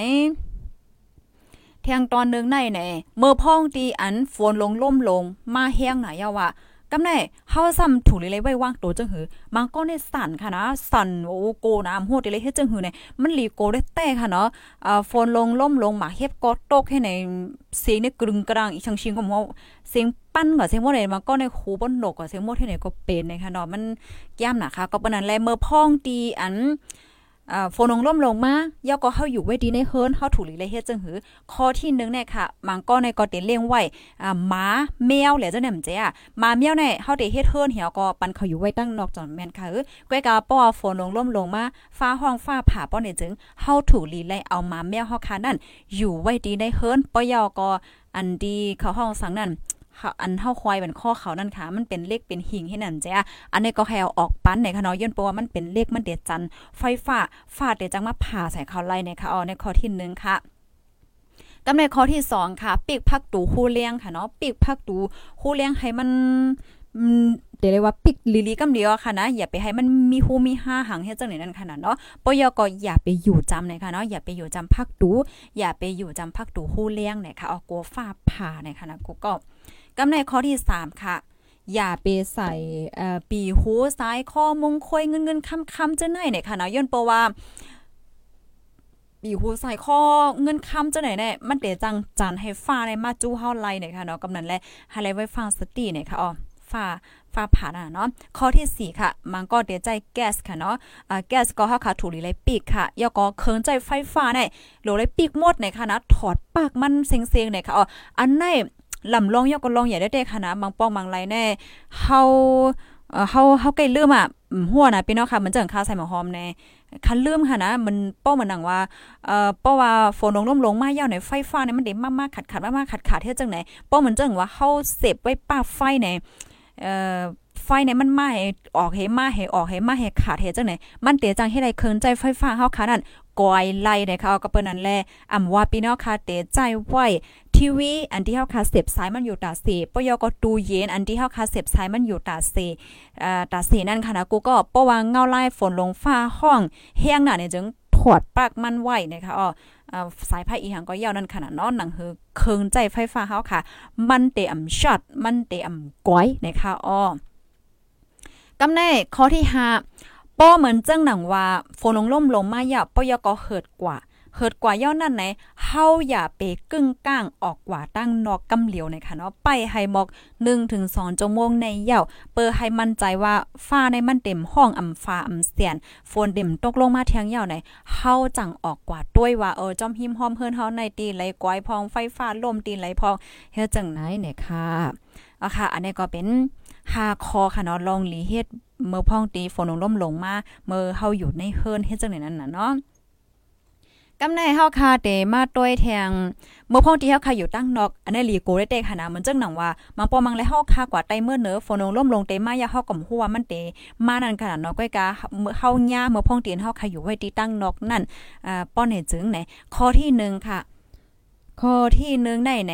Speaker 2: แทงตอนนึงในไหนเมื่อพ้องตีอันฝนลงล่มลง มาแห้งหน่อยว่า กำไนเฮาซ้ำถูเลยเลยไว้ว่างโตจังหือมันก็ได้สั่นค่ะนะสั่นโอ้โกน้ำโหดเลยเฮ็ดจังหือเนี่ยมันลีโกได้แต่ค่ะเนาะอ่าฝนลงล่มลงมาเฮ็ดก็ตกให้ในเสียงเนี่ยกรึงกระดังอีชังชิงก็เฮาเสียงปั้นก็เสียงบ่ได้มันก็ในหูบ่นกก็เสียงหมดที่ไหนก็เป็นนะคะเนาะมันแก้มนะคะก็ปานนั้นแลเมื่อพ้องตีอัน อ่าฝนงล่มลงมาย่อก็เฮาอยู่ไว้ดีในเฮิรนเฮาถูกหลีเลยเฮ็ดจังหือข้อที่1เนี่ยค่ะมังก็ในก็เตเลี้ยงไว้อ่าหมาแมวแหละจังได๋มันเจ้อะหมาแมวเนี่ยเฮาได้เฮ็ดเฮิรนเหี่ยวก็ปันเขาอยู่ไว้ตั้งนอกจอนแม่นค่ะเออก้อยกาป้อฝนลงล่มลงมาฟ้าห้องฟ้าผ่าป้อเนี่ยจึงเฮาถูกหลีเลยเอาหมาแมวเฮาค่ะนั่นอยู่ไว้ดีในเฮิรนป้อยอก็อันดีเขาห้องสังนั่น อันเท่าควายเป็นข้อเขานั่นค่ะ มันเป็นเลขเป็นหิงให้นั่นจ้ะอันนี้ก็แค่เออกปั้นในค่ะเนาะย้อนเพราะว่ามันเป็นเลขมันเด็ดจันไฟฟ้าฟาดเดี๋ยวจังมาผ่าใส่เขาไล่ในค่ะอ๋อในข้อที่หนึ่งค่ะกำในข้อที่สองค่ะปีกพักตูคู่เลี้ยงค่ะเนาะปีกพักตูคู่เลี้ยงให้มันเดี๋ยวเรียกว่าปิกลิลีกำเดียวค่ะนะ อย่าไปให้มันมีหูมีห้าหางเฮ็ดจังไหนนั่นขนาดเนาะปยก็อย่าไปอยู่จำเลยค่ะเนาะอย่าไปอยู่จำพักตูอย่าไปอยู่จำพักตูคู่เลี้ยงเนี่ยค่ะเอากัวฟ้าผ่าเนี่ยค่ะนะกูก็ กำในข้อที่ 3 ค่ะ อย่าไปใส่ปีหูซ้ายข้อมงคอยเงินเงินคำคำจะไหนเนี่ยค่ะนะย้อนเปว่าปีหูใส่ข้อเงินคำจะไหนเนี่ยมันเดจังจันให้ฟ้าในมาจู้เฮาไลเนี่ยค่ะเนาะกำนันแลให้ไลไว้ฟังสติเนี่ยค่ะอ๋อฟ้าฟ้าผ่าน่ะเนาะข้อที่ 4 ค่ะ มันก็เดใจแก๊สค่ะเนาะอ่าแก๊สก็เฮาค่ะถูลีเลยปีกค่ะยอก็เคิงใจไฟฟ้าเนี่ยโหลเลยปีกหมดเนี่ยค่ะนะถอดปากมันเซ็งๆเนี่ยค่ะอ๋ออันไหน ลำลองยอกก็ลองอย่าได้แต่ค่ะนะบางป้องบางไรแน่เฮาเฮาเฮาใกล้ลืมอะหัวนะพี่น้องค่ะมันจังค่าใส่หมอหอมแน่คันลืมค่ะนะมันป้อเหมือนหนังว่าเอ่อป้อว่าฝนลงล่มลงมาเยาวในไฟฟ้าเนี่ยมันได้มากๆขัดๆมากๆขัดๆเฮ็ดจังไหนป้อเหมือนจังว่าเฮาเสพไว้ป้าไฟในเอ่อไฟเนี่ยมันมาให้ออกให้มาให้ออกให้มาให้ขาดเฮ็ดจังไหนมันเตจังให้ได้เคินใจไฟฟ้าเฮาค่ะนั่นกอยไล่นะคะก็เปิ้นนั่นแลอำว่าพี่น้องค่ะเตใจไว้ ทีวีอันที่เฮาคาเสียบสายมันอยู่ตาเสปยก็ตู้เย็นอันที่เฮาคาเสียบสายมันอยู่ตาเสอ่าตาเสนั่นค่ะนะกูก็ปะว่าเงาไล่ฝนลงฟ้าห้องแห้งหน่ะเนี่ยจึงถอดปากมันไว้นะคะอ๋อสายไฟอีหังก็ยาวนั่นขนาดนอนหนังคือเคิงใจไฟฟ้าเฮาค่ะ มันเตอำช็อตมันเตอำก้อยนะคะอ๋อกำแน่ข้อที่5ป้อเหมือนจังหนังว่าฝนลงล่มลงมาอย่าปยก็เหิดกว่า เหิดกว่าย่อนั่นไหนเฮาอย่าไปกึ่งก้างออกกว่าตั้งนอกกำเหลียวในค่ะเนาะไปให้หมอก1ถึง2ชั่วโมงในเย่าเปิดให้มั่นใจว่าฟ้าในมันเต็มห้องอำฟ้าอำเสียนฝนเต็มตกลงมาเทียงเย่าไหนเฮาจังออกกว่าด้วยว่าเออจอมหิมหอมเพิ่นเฮาในตีไหลกวายพองไฟฟ้าลมตีไหลพองเฮ็ดจังไหนเนี่ยค่ะอะค่ะ อันนี้ก็เป็นหาคอค่ะเนาะลองหลีเฮ็ดเมื่อพ่องตีฝนลงล่มลงมา เมื่อเฮาอยู่ในเฮิรนเฮ็ดจังไหนนั่นน่ะเนาะ กำในเฮาคาเตมาต้วยแทงเมื่อพ่อที่เฮาคาอยู่ตั้งนอก อันนี้ลีโกได้เตขนาดเหมือนจังหนังว่ามังปอมังและเฮาคากว่าไตเมื่อเนอฝนล่มลงเตมายาเฮาก็ฮู้ว่ามันเตมานั่นขนาดเนาะก้อยกาเมื่อเฮาย่าเมื่อพ่องเตียนเฮาคาอยู่ไว้ที่ตั้งนอกนั่นอ่าป้อนให้จึงไหนข้อที่1ค่ะ ข้อที่1ได้ไหน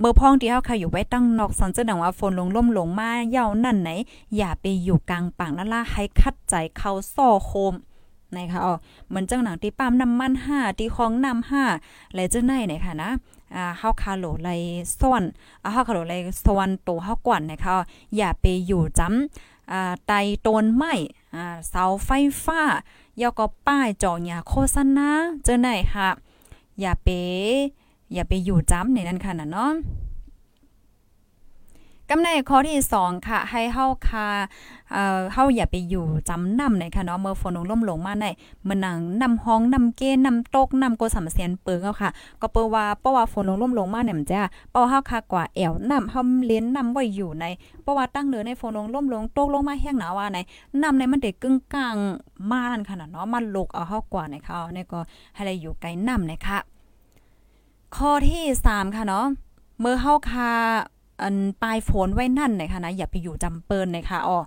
Speaker 2: เบอร์พ้องที่เฮาค่ะอยู่ไว้ตั้งนอกสันเจดังว่าฝนลงล่มลงมาเย่านั่นไหน อย่าไปอยู่กลางปางนั่นล่ะให้คัดใจเขาซ่อโคม นะคะอ๋อเหมือนจังหนังที่ปั๊มน้ำมัน5ที่ของน้ำ5และจังไหนนี่ยค่ะนะอ่าเฮาคาโหลไลซ่อนอ่าเฮาคาโหลไลซ่อนโตเฮากวนนะคะอย่าไปอยู่จำอ่าไตตนไม้อ่าเสาไฟฟ้ายอก็ป้ายจอหญ้าโฆษณาจังไหนค่ะ อย่าไปอย่าไปอยู่จ้ำในนั้นค่ะนะเนาะ กำในข้อที่ 2 ค่ะ ให้เฮาคาเอ่อเฮาอย่าไปอยู่จำนำในค่ะเนาะเมื่อฝนลงล่มลงมาในมื้อนังนำห้องนำเกนำตกนำโกสำเสียนเปิงเอาค่ะ ก็เปิ้ว่าเพราะว่าฝนลงล่มลงมาเนี่ยมันจ้าเป้าเฮาคากว่าแอวนำเฮาเลี้ยนนำไว้อยู่ในเพราะว่าตั้งเนือในฝนลงล่มลงตกลงมาแห้งหนาวว่าในนำในมันได้กึ่งกลางม่านขนาดเนาะมันลกเอาเฮากว่าในค่ะนี่ก็ให้ได้อยู่ไกลนำนะคะข้อที่ 3 ค่ะเนาะเมื่อเฮาคา อันปลายฝนไว้นั่นนะคะนะอย่าไปอยู่จำเปินนะคะอ๋อ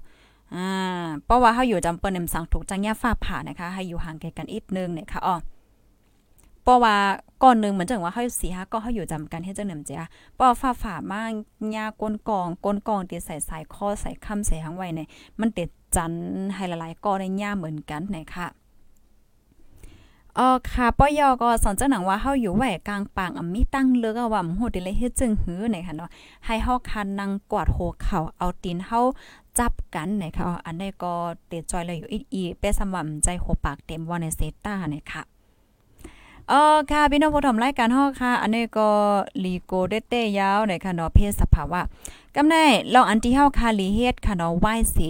Speaker 2: อ่าเพราะว่าเฮาอยู่จำเปิ้นนำสั่งถูกจังยาฟ้าผ่านะคะ ให้อยู่ห่างไกลกันอีกนึงนะคะอ๋อเพราะว่าก่อนนึงเหมือนจังว่าเฮาสิฮะก็เฮาอยู่จำกันเฮ็ดจังนำจ้ะเพราะฟ้าผ่ามากยาก้นกองก้นกองที่ใส่สายคอใส่ค้ำใส่หางไว้เนี่ยมันติดจันให้หลายก้อนในย่าเหมือนกันนะคะ อ๋อค่ะปอยอก็สอนเจ้าหนังว่าเฮาอยู่แหวกกลางปางอ่ำมีตั้งเลือกว่าโหดเลยเฮ็ดจึงหื้อไหนค่ะเนาะให้เฮาคันนั่งกวาดโหเข่าเอาตีนเฮาจับกันนะคะอันนี้ก็เตจอยเลยอยู่อีเปสำหรับใจโหปากเต็มว่าในเซต้าเนี่ยค่ะเออค่ะพี่น้องผู้ชมรายการเฮาค่ะ อันนี้ก็ลีโกเดเตยาวในค่ะเนาะเพศสภาวะ กำแน่ลองอันที่เฮาคาลีเฮ็ดค่ะเนาะไหว้สี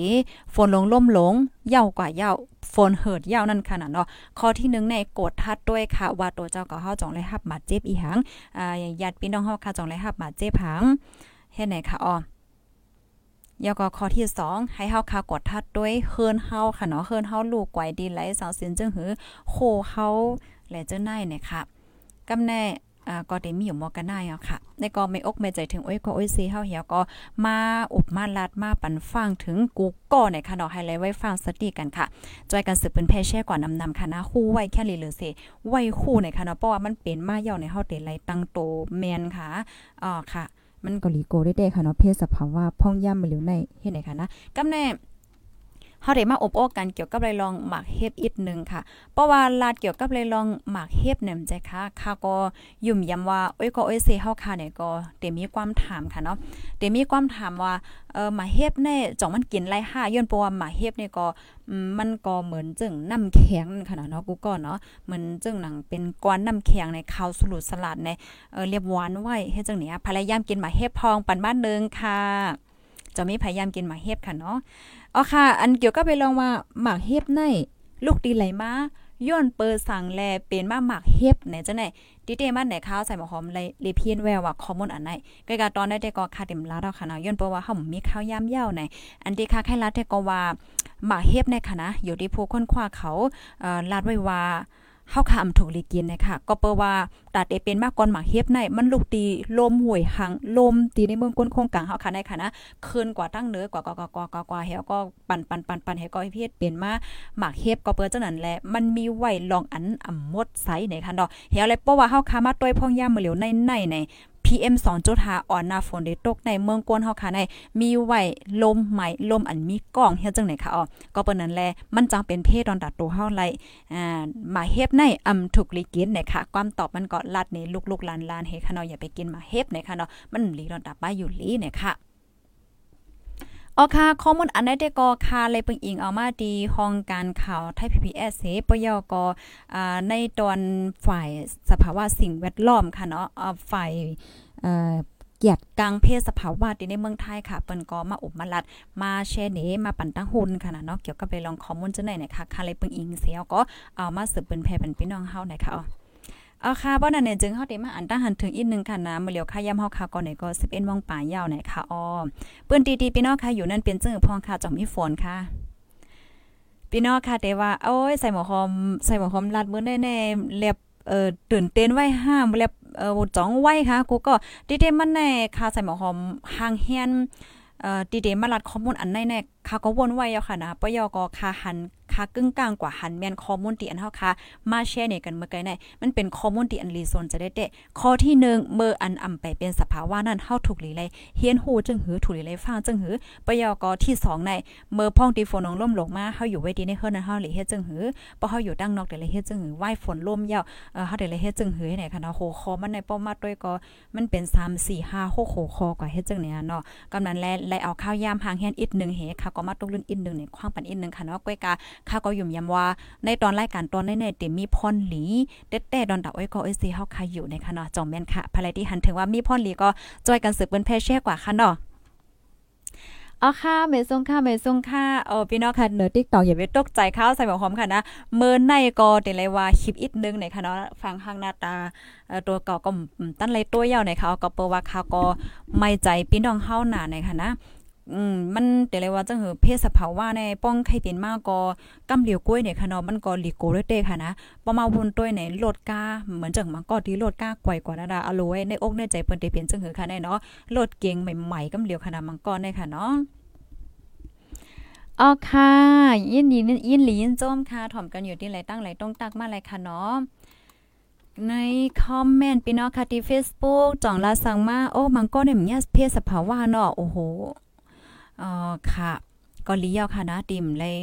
Speaker 2: ฝนลงล่มลงเย่ากว่าเย่าฝนเหิดยาวนั่นค่ะเนาะข้อที่1ในกดทัดด้วยค่ะ ว่าตัวเจ้าก็เฮาจองเลยรับบาดเจ็บอีหังอ่าญาติพี่น้องเฮาค่ะจองเลยรับบาดเจ็บหังเฮ็ดไหนค่ะอ๋อยาก็ข้อที่ 2 ให้เฮาคากดทัดด้วยเฮิรนเฮาค่ะเนาะเฮิรนเฮาลูกไกวดีไหลสาวสินจึงหือโคเฮาและเจ้าานเนี่ยค่ะกำแน่ อ่าก็ได้มีอยู่มอกันได้อะค่ะในก็ไม่อกไม่ใจถึงโอ้ยก็โอ้ยซีเฮาเหี่ยวก็มาอบมาลาดมาปันฟังถึงกูก็ในค่ะเนาะให้ไลไว้ฟังสติกันค่ะจอยกันสืบเป็นแพ่แช่ก่อนนำนำค่ะนะคู่ไว้แค่ลีหรือเสไว้คู่ในค่ะเนาะเพราะว่ามันเป็นมาเย่าในเฮาเตไลตั้งโตแมนค่ะอ๋อค่ะ มันก็ลีโกได้ๆค่ะเนาะเพศสภาวะพ่องย่ำมาเหลียวในเฮ็ดไหนค่ะนะกำแน่ เฮาได้มาอบโอ้กันเกี่ยวกับไรลองหมากเฮ็บอีกนึงค่ะ เพราะว่าลาดเกี่ยวกับไรลองหมากเฮ็บเนี่ยใจค่ะค่ะก็ยุ่มย้ำว่าโอ้ยก็โอ้ยเซเฮาค่ะเนี่ยก็เตมีความถามค่ะเนาะเตมีความถามว่าเออหมาเฮ็บแน่จ่องมันกินไรห้าย้อนเพราะว่าหมาเฮ็บเนี่ยก็มันก็เหมือนจึงน้ำแข็งขนาดเนาะกูก็เนาะเหมือนจึงหนังเป็นก้อนน้ำแข็งในข้าวสลุดสลัดในเออเรียบหวานไว้เฮ็ดจังเนี้ยพยายามกินหมาเฮ็บพองปันบ้านนึงค่ะ จะมีพยายามกินหมากเฮ็บค่ะเนาะอ๋อค่ะ อันเกี่ยวกับไปลองว่าหมากเฮ็บในลูกดีไหลมาย้อนเปิดสั่งแลเป็นมาหมากเฮ็บไหนจังไหนดิเตมันไหนข้าวใส่หมอหอมเลยเลเพียนแววว่าคอมมอนอันไหนก็กาตอนได้แต่ก็คาเต็มลาเอาค่ะนะย้อนเปิดว่าเฮามีข้าวยามเย้าไหนอันที่ค่าไข่ลาดแต่ก็ว่าหมาเฮ็บในคณะนะอยู่ที่ผู้ค้นคว้าเขาเอ่อลาดไว้ว่า เฮาคำถูกลีกินนะคะก็เปว่าตัดเอเป็นมากก่อนหมาเฮ็บในมันลูกตีลมห่วยหังลมตีในเมืองก้นโครงกลางเฮาค่ะในค่ะนะคืนกว่าตั้งเนื้อกว่ากว่ากว่ากว่ากว่าเฮาก็ปั่นปั่นปั่นปั่นเฮาก็เฮ็ดเป็นมาหมากเฮ็บก็เปิ้จังนั้นแหละมันมีไหวลองอันอ่ำมดไสในค่ะเนาะเฮาเลยเพราะว่าเฮาคามาต้วยพ่องยามมื้อเหลียวในในใน PM 2.5อ่อนหน้าฝนได้ตกในเมืองกวนเฮาค่ะในมีไหวลมใหม่ลมอันมีก้องเฮ็ดจังไหนค่ะอ๋อก็เปิ้นนั้นแลมันจังเป็นเพศดอนดัดตัวเฮาไลอ่ามาเฮ็บในอำถูกลีกินนะคะความตอบมันก็ลัดในลูกๆหลานๆเฮ็ดค่ะเนาะอย่าไปกินมาเฮ็บนะคะเนาะมันลีดอนดัดไปอยู่ลีนะคะ ออค่ะข้อมูลอันใดได้ก็ค่ะเลยเปิงอิงเอามาดีห้องการข่าวไทย PPS เสปยกอ่าในตอนฝ่ายสภาวะสิ่งแวดล้อมค่ะเนาะฝ่ายเอ่อเกียรติกลางเพศสภาวะที่ในเมืองไทยค่ะเปิ้นก็มาอบมาลัด มาแชร์เนมาปั่นตั้งหุ่นค่ะเนาะเกี่ยวกับเรื่องข้อมูลจังได๋นะคะค่ะเลยเปิงอิงเสียก็เอามาสืบเป็นแพ่เป็นพี่น้องเฮานะคะ เอาค่ะบ่นั่นเนี่ยจึงเฮาได้มาอันตั้งหันถึงอีกนึงค่ะนะมื้อเหลียวค่ะย่ำเฮาค่ะก่อนไหนก็11:00นปลายยาวไหนค่ะอ้อเปิ้นตีๆพี่น้องค่ะอยู่นั่นเป็นจึงพองค่ะจอมมีฝนค่ะพี่น้องค่ะแต่ว่าโอ้ยใส่หมอหอมใส่หมอหอมลัดมื้อแน่ๆเล็บเอ่อตื่นเต้นไว้ห้ามเล็บเอ่อจ้องไว้ค่ะกูก็ดิเดมันแน่ค่ะใส่หมอหอมห่างเฮียนเอ่อดิเดมาลัดข้อมูลอันไหนแน่ค่ะก็วนไว้แล้วค่ะนะปยก็คาหัน คากึ่งกลางกว่าหันแมนข้อมูลที่อันเฮาค่ะมาแชร์เนี่ยกันเมื่อไกลในมันเป็นข้อมูลที่อันรีโซนจะได้เตะข้อที่1เมื่ออันอำไปเป็นสภาวะนั้นเฮาถูกหลีเลยเฮียนฮู้จึงหือถูกหลีเลยฟังจึงหือปยกที่2ในเมื่อพ่องที่ฝนล่มลงมาเฮาอยู่ไว้ดีในเฮือนนั้นเฮาหลีเฮ็ดจึงหือบ่เฮาอยู่ดังนอกได้เลยเฮ็ดจึงหือไหว้ฝนล่มยาวเออเฮาได้เลยเฮ็ดจึงหือไหนค่ะเนาะโหคอมันในป้อมมาด้วยก็มันเป็น3 4 5 6โหคอกว่าเฮ็ดจึงเนี่ยเนาะกำนั้นแลไลเอาข้าวยามหางเฮียนอีก1เฮค่ะก็มาตกลื่นอีก1ในควางปันอีก1ค่ะเนาะก้อยกาข้าก็ยุ่มยำว่าในตอนรายการตอนในๆเต็มีพรหลีเด็ดแต่ดอนดับไว้ก็เอซีเฮาคาอยู่ในค่ะเนาะจอมแม่นค่ะภายที่หันถึงว่ามีพรหลีก็จอยกันสืบเปิ้นแพ่แช่กว่าค่ะเนาะอ๋อค่ะเมซงค่ะเมซงค่ะเออพี่น้องค่ะเนือติ๊กตอกอย่าไปตกใจข้าวใส่หมอหอมค่ะนะเมื่อในก็เต็เลยว่าคลิปอีกนึงในค่ะเนาะฟังข้างหน้าตาตัวเก่าก็ตั้นเลยตัวยาวในเขาก็เปว่าเขาก็ไม่ใจพี่น้องเฮาหนาในค่ะนะ อืมมันแต่เลยว่าจังหือเพศสภาวะในป้องไข่เป็นมากก็กำเหลียวกล้วยเนี่ยค่ะเนาะมันก็หลีโกเลยเตค่ะนะประมาวนต้วยในโลดกาเหมือนจังมันก็ดีโลดกาไกวกว่าดาดาอโลยในอกในใจเปิ้นได้เปลี่ยนจังหือค่ะในเนาะโลดเก่งใหม่ๆกำเหลียวขนาดมังกรได้ค่ะเนาะอ๋อค่ะ ยินดียินหลียินโจมค่ะถ่อมกันอยู่ที่ไหลตั้งไหลตรงตักมาเลยค่ะเนาะในคอมเมนต์พี่น้องค่ะที่ Facebook จ่องลาสังมา โอ้ มันก็เนี่ยมีเพศสภาวะเนาะโอ้โห อ๋อค่ะก็ลียาค่ะนะติ่มเลย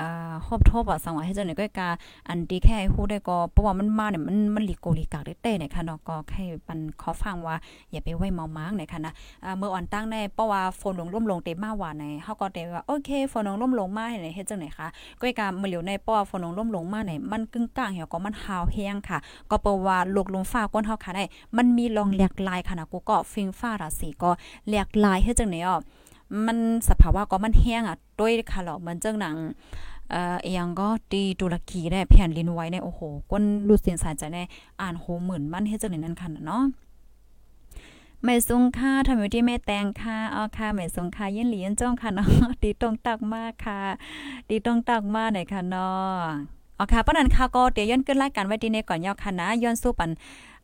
Speaker 2: อ่าครอบทบอะสังว่าให้เจ้าหน่อยก็กาอันดีแค่ฮู้ได้ก็เพราะว่ามันมาเนี่ยมันมันลีโกลีกากได้เต้เนี่ยค่ะเนาะก็แค่ปันขอฟังว่าอย่าไปไว้เมามางเนี่ยค่ะนะอ่าเมื่ออ่อนตั้งในเพราะว่าฝนลงร่มลงเต็มมาว่าในเฮาก็ได้ว่าโอเคฝนลงร่มลงมาให้เฮ็ดจังไหนคะก็กาเมื่อเหลียวในเพราะว่าฝนลงร่มลงมาเนี่ยมันกึ่งกลางเหี่ยวก็มันหาวแห้งค่ะ ก็เพราะว่าลูกลมฟ้าก้นเฮาค่ะได้มันมีลองแหลกลายค่ะนะกูก็ฟิงฟ้าราศีก็แหลกลายเฮ็ดจังไหนอะ มันสภาวะก็มันแห้งอะด้วยค่ะหรอมันจังหนังเอ่อเอียงก็ตีตุรกีได้แผ่นลินไว้ในโอ้โหก้นรูดเสียงสายใจในอ่านโหหมื่นมันเฮ็ดจังได๋นั่นค่ะเนาะไม่ซุงค่าทำอยู่ที่แม่แตงค่ะอ๋อค่ะไม่ซุงค่ายินหลียินจ้องค่ะเนาะตีตรงตักมากค่ะตีตรงตักมากหน่อยค่ะเนาะอ๋อค่ะป้านันค่ะก็เดี๋ยวย้อนขึ้นรายการไว้ดีในก่อนยาวค่ะนะย้อนสู้ปัน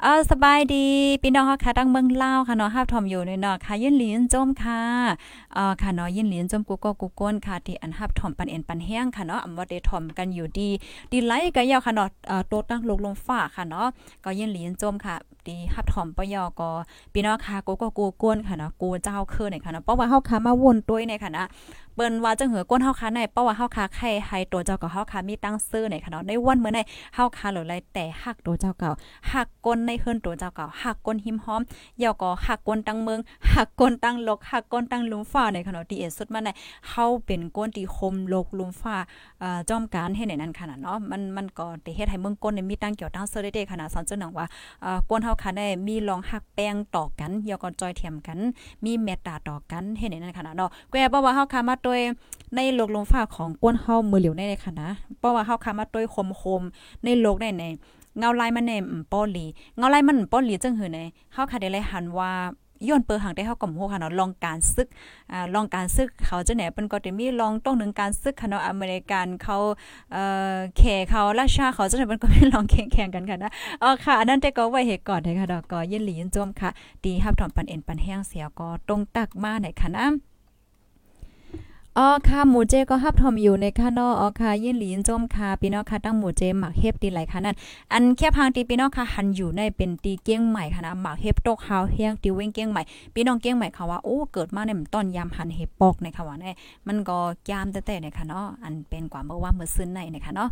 Speaker 2: เออสบายดีพี่น้องค่ะตั้งเมืองเล่าค่ะเนาะฮับทอมอยู่ในเนาะค่ะยินหลีนจมค่ะเอ่อค่ะเนาะยินหลีนจมกูก็กูก้นค่ะที่อันฮับทอมปันเอ็นปันแห้งค่ะเนาะอำว่าได้ทอมกันอยู่ดีดีไลก็ยาวค่ะเนาะเอ่อโตตั้งลงลงฟ้าค่ะเนาะก็ยินหลีนจมค่ะ ดีฮับทอมปยอก็พี่น้องค่ะกูก็กูก้นค่ะนะกูเจ้าเคือในค่ะนะเพราะว่าเฮาค่ะมาวนตัวยในค่ะนะเปิ้นว่าจังหือก้นเฮาค่ะในเพราะว่าเฮาค่ะไข่ไฮตัวเจ้าก็เฮาค่ะมีตั้งซื้อในค่ะเนาะในวันเมื้อในเฮาค่ะหรือไรแต่ฮักตัวเจ้าเก่าฮักก้นในเฮือนตัวเจ้าเก่าหักก้นหิมหอมยาก็หักก้นตั้งเมืองหักก้นตั้งลกหักก้นตั้งลุมฟ้าในขณะเนาะที่เอสุดมาในเฮาเป็นก้นที่คมลกลุมฟ้าอ่อจอมการเฮ็ดในนั้นขนาดเนาะมันมันก็ได้เฮ็ดให้เมืองก้นในมีตั้งเกี่ยวตั้งซอร์ได้ขนาดสอนเจ้าหนังว่าอ่อก้นเฮาค่ะได้มีลองหักแป้งต่อกันเยาก็จอยเทียมกัน มีเมตตาต่อกันเฮ็ดในนั้นขนาดเนาะแกบ่ว่าเฮาค่ะมาโดยในโลกลมฟ้าของก้นเฮามือเหลียวในขนาดเพราะว่าเฮาค่ะมาโดยคมๆในโลกได้ในเงาลายมันเนป้อหลีเงาลายมันป้อหลีจังหือในเฮาค่ะได้เลยหันว่า ย้อนเปิดหังได้เฮาก็ฮู้ค่ะเนาะลองการซึกอ่าลองการซึกเขาจะไหนเปิ้นก็จะมีลองต้องหนึ่งการซึกค่ะเนาะอเมริกันเขาเอ่อแขเขาราชาเขาจะไหนเปิ้นก็มีลองแข่งๆกันค่ะนะอ๋อค่ะอันนั้นแต่ก็ไว้เหตุก่อนนะคะดอกก็ยินหลียินจมค่ะ ดีครับถอมปันเอ็นปันแห้งเสียก็ตรงตักมาไหนค่ะนะ อ๋อค่ะหมูเจก็ฮับทอมอยู่ในค่ะนาะอ๋อค่ะยินหลีนจมค่ะพี่น้องค่ะตั้งหมูเจหมักเฮบดีหลค่ะนั่นอันแค่พังตีพี่น้องค่ะหันอยู่ในเป็นตีเกี้ยงใหม่ค่ะนะหมักเฮบตกเฮาเฮียงตีเว้งเกี้ยงใหม่พี่น้องเกี้ยงใหม่ค่ะว่าโอ้เกิดมาในมันต้นยามหันเฮบปอกในค่ะว่าแน่มันก็ยามแต่แต่ในค่ะเนาะอันเป็นกว่าเมื่อว่าเมื่อซึ้นในในค่ะเนาะ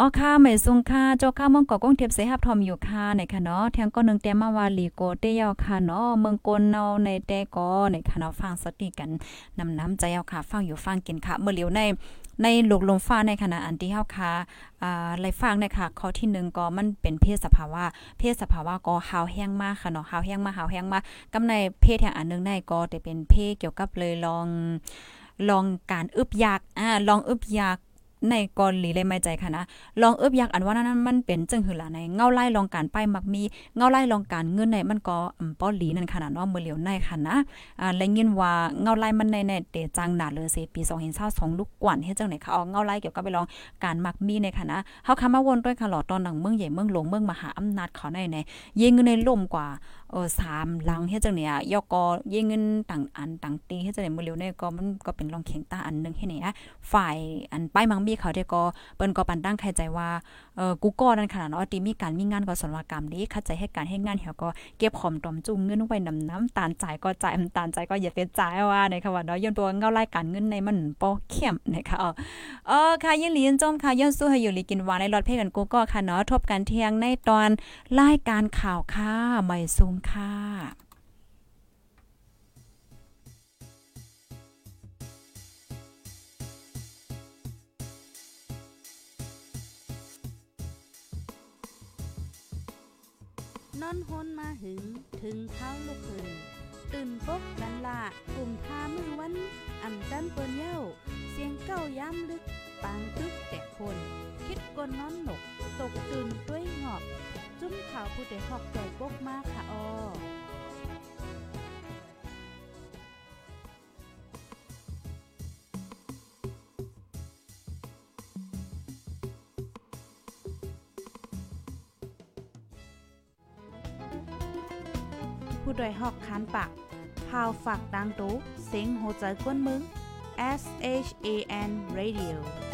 Speaker 2: อ๋อค่ะไม่ซุงค่ะเจ้าค่ะเมืองกอกงเทียบเสหับทอมอยู่ค่ะในค่ะเนาะแทงก็นึงแต่มาวาลีโกเตยาค่ะเนาะเมืองกนเนาในแต่ก็ในค่ะเนาะฟังสติกันนำน้ำใจเอาค่ะ ฟังอยู่ฟังกินค่ะ เมื่อเหลียวในในหลกลมฟ้าในขณะอันที่เฮาค่ะอ่าไลฟังในค่ะข้อที่1ก็มันเป็นเพศสภาวะ เพศสภาวะก็หาวแห้งมากค่ะเนาะหาวแห้งมากหาวแห้งมากกำในเพศอย่างอันนึงในก็จะเป็นเพศเกี่ยวกับเลยลองลองการอึบยากอ่าลองอึบยาก ในกอลีเลยไม่ใจค่ะนะลองเอิบยักอันว่านั้นมันเป็นจึงหือละในเงาไล่ลองการป้ายมักมีเงาไล่ลองการเงินในมันก็อืมป้อหลีนั่นขนาดเนาะมือเหลียวในค่ะนะอ่าและยินว่าเงาไล่มันในในเตจังหนาเลยสิปี2022ลูกกวนเฮ็ดจังไหนคะเอาเงาไล่เกี่ยวกับไปลองการมักมีในค่ะนะเฮาคำมาวนด้วยค่ะหลอดตอนหนังเมืองใหญ่เมืองหลวงเมืองมหาอำนาจเขาในในยิงเงินในล่มกว่า เออ3หลังเฮ็ดจังเนี่ยยกอเยิงเงินต่างอันต่างตีเฮ็ดจังไหนมือเหลียวในก็มันก็เป็นลองเข็งตาอันนึงเฮ็ดนี่นะฝ่ายอันป้ายมักมีเขาได้ก็เปิ้นก็ปันตั้งใครใจว่าเออกูก็นั่นขนาดเนาะตีมีการมีงานก็สนวกรรมนี้คัดใจให้การให้งานเหี่ยวก็เก็บหอมตอมจุงเงินไว้นำน้ำตาลจ่ายก็จ่ายน้ำตาลจ่ายก็อย่าเป็นจ่ายว่าในค่ะว่าเนาะย้อนตัวเงารายการเงินในมันป้อเข้มนะคะเออค่ะยินหลีนจมค่ะย้อนสู้ให้อยู่ลีกินหวานในรถเพกันกูก็ค่ะเนาะทบกันเที่ยงในตอนรายการข่าวค่ะใหม่ซุงค่ะ
Speaker 1: นอนฮนมาหึงถึงเท้าลูกหึงตื่นปกกันละกลุ่มทามือวัน อ่ำจันเปิ้นเย้า เสียงเก้าย้ำลึก ปางตึกแต่คน คิดกนนอนหนก ตกตื่นด้วยหงอบ จุ้มข่าวผู้ใดหอกใจปกมากค่ะออผู้ดยหอกคานปากพาวฝากดังตู้เซ็งโหใจกวนมึง S H A N Radio